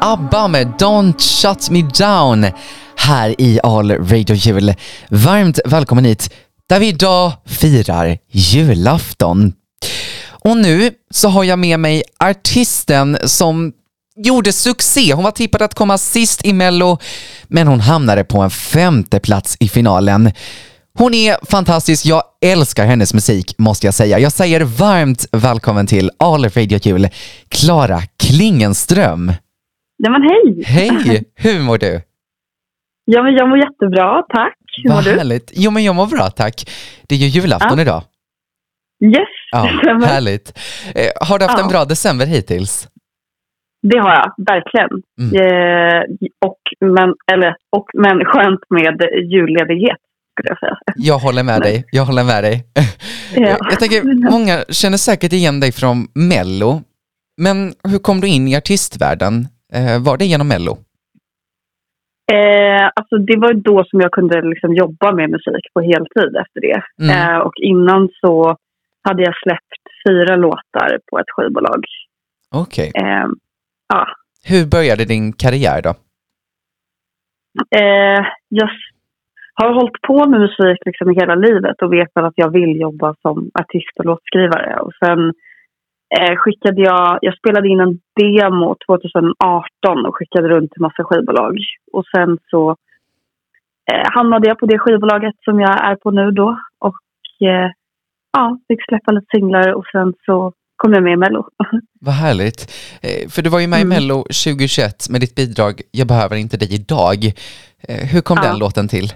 ABBA med Don't Shut Me Down här i All Radio Jul. Varmt välkommen hit där vi idag firar julafton. Och nu så har jag med mig artisten som gjorde succé. Hon var tippad att komma sist i Mello, men hon hamnade på en femte plats i finalen. Hon är fantastisk. Jag älskar hennes musik, måste jag säga. Jag säger varmt välkommen till All Radio Jul, Klara Klingenström. Ja, men hej! Hej! Hur mår du? Ja, men jag mår jättebra, tack. Hur mår Vad du? härligt. Jo, men jag mår bra, tack. Det är ju julafton Ja. idag. Yes, Ja, härligt. Eh, har du haft Ja. en bra december hittills? Det har jag, verkligen. Mm. Eh, och, men, eller, och, men skönt med julledighet, skulle jag säga. Jag håller med dig. Jag håller med dig. Ja. Jag tänker, många känner säkert igen dig från Mello. Men hur kom du in i artistvärlden? Eh, var det genom Mello? Eh, alltså, det var då som jag kunde liksom jobba med musik på heltid efter det. Mm. Eh, och innan så hade jag släppt fyra låtar på ett skivbolag. Okej. Eh, ja, Hur började din karriär då? Eh, jag har hållit på med musik liksom hela livet och vet väl att jag vill jobba som artist och låtskrivare. Och sen eh, skickade jag, jag spelade in en demo 2018 och skickade runt till massa skivbolag. Och sen så eh, hamnade jag på det skivbolaget som jag är på nu då. Och eh, ja, fick släppa lite singlar och sen så kom jag med i Mello. Vad härligt. Eh, för du var ju med i Mm. Mello 2021 med ditt bidrag Jag behöver inte dig idag. Eh, hur kom Ja. den låten till?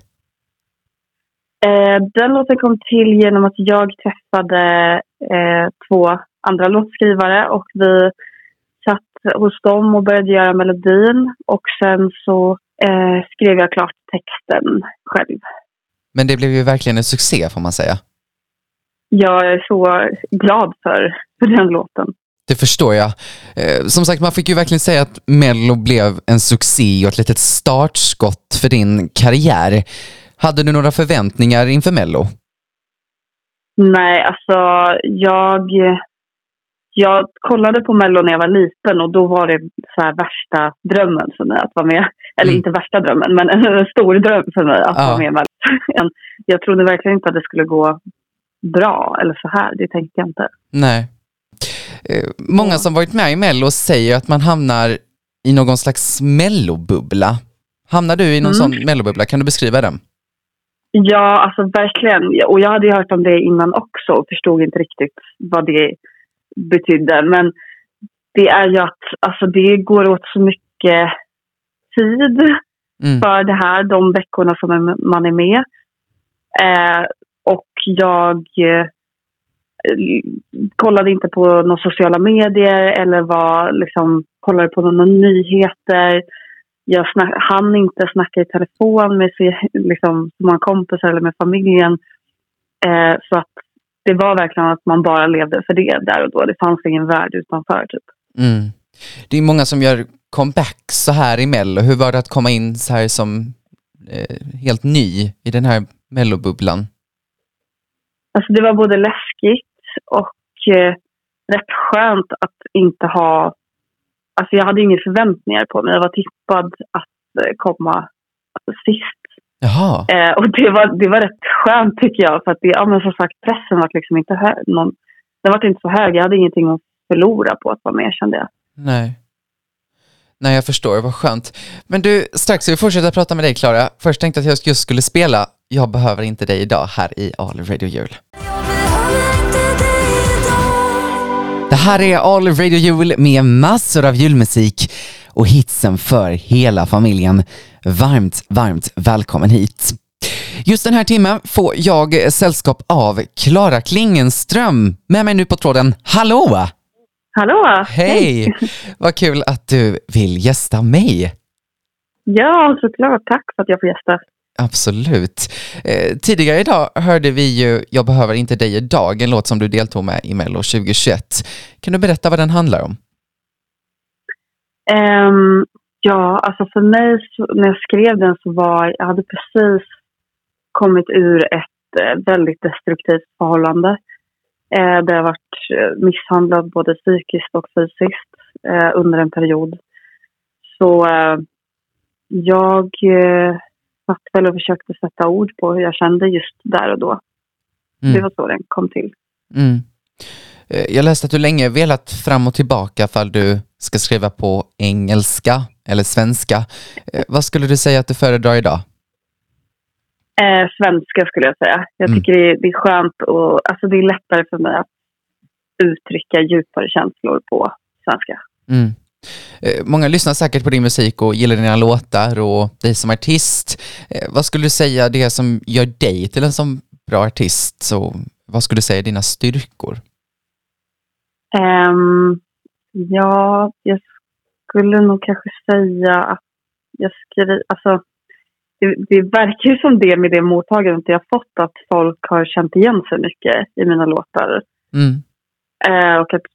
Eh, den låten kom till genom att jag träffade eh, två andra låtskrivare och vi satt hos dem och började göra melodin och sen så eh, skrev jag klart texten själv. Men det blev ju verkligen en succé får man säga. Jag är så glad för, för den låten. Det förstår jag. Eh, som sagt, man fick ju verkligen säga att Mello blev en succé och ett litet startskott för din karriär. Hade du några förväntningar inför Mello? Nej, alltså jag, jag kollade på Mello när jag var liten och då var det så här värsta drömmen för mig att vara med. Eller Mm. inte värsta drömmen, men en stor dröm för mig att Ja. vara med i Mello. Jag trodde verkligen inte att det skulle gå bra eller så här. Det tänkte jag inte. Nej. Eh, många som varit med i Mello säger att man hamnar i någon slags mellobubbla. Hamnar du i någon Mm. sån mellobubbla? Kan du beskriva den? Ja, alltså verkligen. Och jag hade ju hört om det innan också och förstod inte riktigt vad det betydde. Men det är ju att alltså, det går åt så mycket tid Mm. för det här, de veckorna som man är med. Eh, och jag eh, kollade inte på några sociala medier eller var, liksom, kollade på några nyheter. Jag snack, hann inte snacka i telefon med liksom, många kompisar eller med familjen. Eh, så att det var verkligen att man bara levde för det där och då. Det fanns ingen värld utanför. Typ. Mm. Det är många som gör comeback så här i Mello. Hur var det att komma in så här som eh, helt ny i den här mellobubblan? Alltså det var både läskigt och eh, rätt skönt att inte ha... Alltså jag hade inga förväntningar på mig. Jag var tippad att eh, komma sist. Jaha. Eh, och det var, det var rätt skönt tycker jag. För att det, ja, men som sagt, pressen var liksom inte hög. Någon, den var inte så hög. Jag hade ingenting att förlora på att vara med kände jag. Nej. Nej, jag förstår. Vad skönt. Men du, strax ska vi fortsätta prata med dig, Klara. Först tänkte jag att jag just skulle spela Jag behöver inte dig idag här i All Radio Jul. Det här är All Radio Jul med massor av julmusik och hitsen för hela familjen. Varmt, varmt välkommen hit. Just den här timmen får jag sällskap av Klara Klingenström med mig nu på tråden. Hallå! Hallå! Hej! Vad kul att du vill gästa mig. Ja, såklart. Tack för att jag får gästa. Absolut. Eh, tidigare idag hörde vi ju Jag behöver inte dig idag, en låt som du deltog med i Mello 2021. Kan du berätta vad den handlar om? Um, ja, alltså för mig så, när jag skrev den så var jag hade precis kommit ur ett eh, väldigt destruktivt förhållande. Eh, där jag varit eh, misshandlad både psykiskt och fysiskt eh, under en period. Så eh, jag eh, satt väl och försökte sätta ord på hur jag kände just där och då. Mm. Det var så den kom till. Mm. Eh, Jag läste att du länge velat fram och tillbaka fall du ska skriva på engelska eller svenska. Eh, Vad skulle du säga att du föredrar idag? Eh, svenska skulle jag säga. Jag Mm. tycker det är, det är skönt och alltså det är lättare för mig att uttrycka djupare känslor på svenska. Mm. Eh, Många lyssnar säkert på din musik och gillar dina låtar och dig som artist. Eh, Vad skulle du säga det som gör dig till en sån bra artist? Så vad skulle du säga är dina styrkor? Ehm, ja, jag skulle nog kanske säga att jag skriver, alltså det, det verkar ju som det med det mottagandet jag fått att folk har känt igen sig mycket i mina låtar. Mm. Eh, och att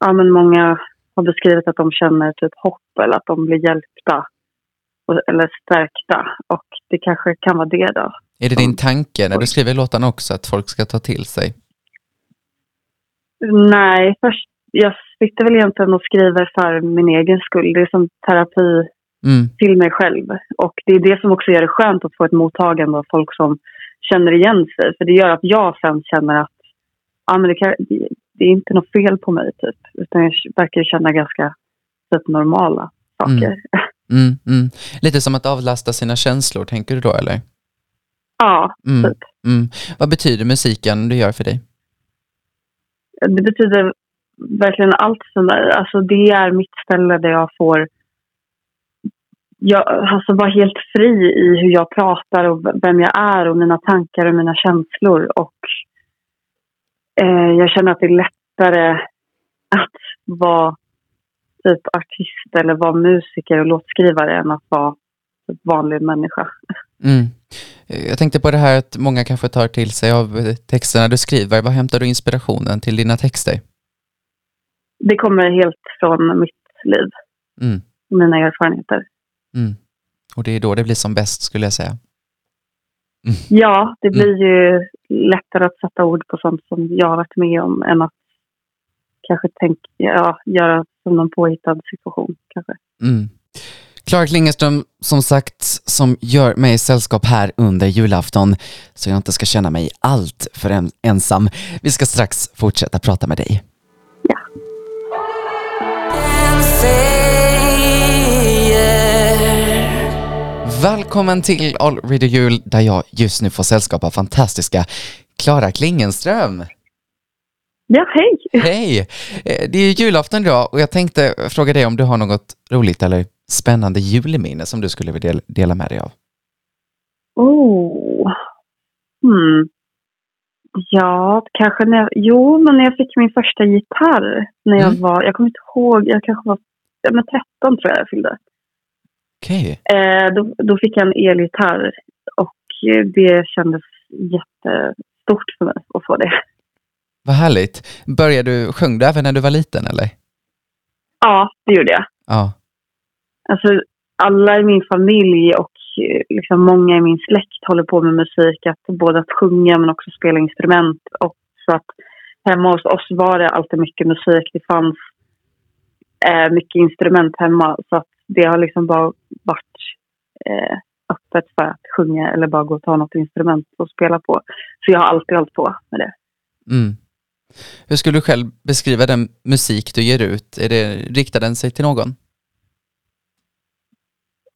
ja, men många har beskrivit att de känner typ hopp eller att de blir hjälpta eller stärkta. Och det kanske kan vara det då. Är det din tanke när du skriver låtarna också att folk ska ta till sig? Nej, först, jag sitter väl egentligen och skriver för min egen skull. Det är som terapi Mm. till mig själv. Och det är det som också gör det skönt att få ett mottagande av folk som känner igen sig. För det gör att jag sen känner att ja, men det, kan, det, är inte något fel på mig typ. Utan jag verkar känna ganska typ, normala saker. Mm, mm. Lite som att avlasta sina känslor, tänker du då eller? Ja, Mm, typ. mm. Vad betyder musiken du gör för dig? Det betyder verkligen allt för mig. Alltså det är mitt ställe där jag får jag, alltså vara helt fri i hur jag pratar och vem jag är och mina tankar och mina känslor. Och eh, jag känner att det är lättare att vara typ artist eller vara musiker och låtskrivare än att vara typ vanlig människa. Mm. Jag tänkte på det här att många kanske tar till sig av texterna du skriver. Var hämtar du inspirationen till dina texter? Det kommer helt från mitt liv, Mm, mina erfarenheter. mm. Och det är då det blir som bäst skulle jag säga. Ja, det blir ju lättare att sätta ord på sånt som jag har varit med om än att kanske tänka, ja, göra som någon påhittad situation kanske. Mm. Clara Klingerström, som sagt, som gör mig sällskap här under julafton så jag inte ska känna mig allt för en- ensam. Vi ska strax fortsätta prata med dig. Välkommen till All Radio Jul där jag just nu får sällskap av fantastiska Klara Klingenström. Ja, hej! Hej! Eh, Det är ju julafton idag och jag tänkte fråga dig om du har något roligt eller spännande julminne som du skulle vilja del- dela med dig av. Oh. Hmm. Ja, kanske när jag, jo, men när jag fick min första gitarr när jag Mm. var, jag kommer inte ihåg, jag kanske var ja, men 13 tror jag jag fyllde. Okej. Eh, då, då fick jag en elgitarr och eh, det kändes jättestort för mig att få det. Vad härligt. Började du, sjöng du även när du var liten eller? Ja, det gjorde jag. Ja. Alltså, alla i min familj och eh, liksom många i min släkt håller på med musik. Att både att sjunga men också spela instrument. Och så att hemma hos oss var det alltid mycket musik. Det fanns eh, mycket instrument hemma. Så att det har liksom bara varit eh, öppet för att sjunga eller bara gå och ta något instrument och spela på. Så jag har alltid hållit på med det. Mm. Hur skulle du själv beskriva den musik du ger ut? Är det, riktar den sig till någon?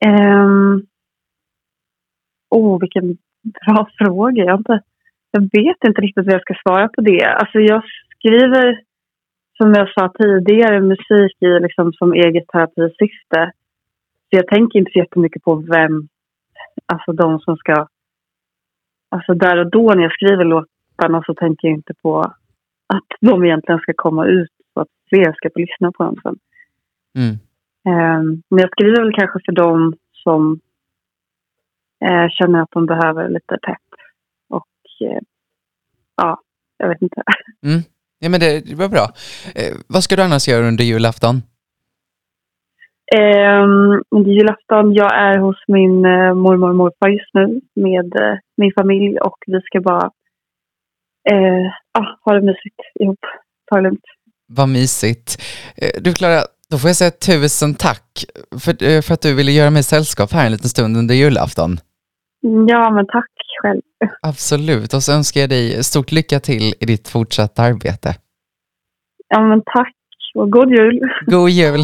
Ehm. oh, vilken bra fråga. Jag, inte, jag vet inte riktigt vad jag ska svara på det. Alltså jag skriver, som jag sa tidigare, musik i liksom som eget terapisyfte. Så jag tänker inte så jättemycket på vem, alltså de som ska... Alltså där och då när jag skriver låtarna så tänker jag inte på att de egentligen ska komma ut så att fler ska få lyssna på dem sen. Mm. Eh, men jag skriver väl kanske för dem som eh, känner att de behöver lite pepp. Och eh, ja, jag vet inte. Mm. Ja, men det, det var bra. Eh, vad ska du annars göra under julafton? Eh, under julafton, jag är hos min eh, mormor och morfar just nu med eh, min familj och vi ska bara ja, ha det mysigt ihop. Ta det lugnt. Vad mysigt. Eh, Du Klara, då får jag säga tusen tack för, eh, för att du ville göra mig sällskap här en liten stund under julafton. Ja, men tack själv. Absolut, och så önskar jag dig stort lycka till i ditt fortsatta arbete. Ja, men tack och god jul. God jul!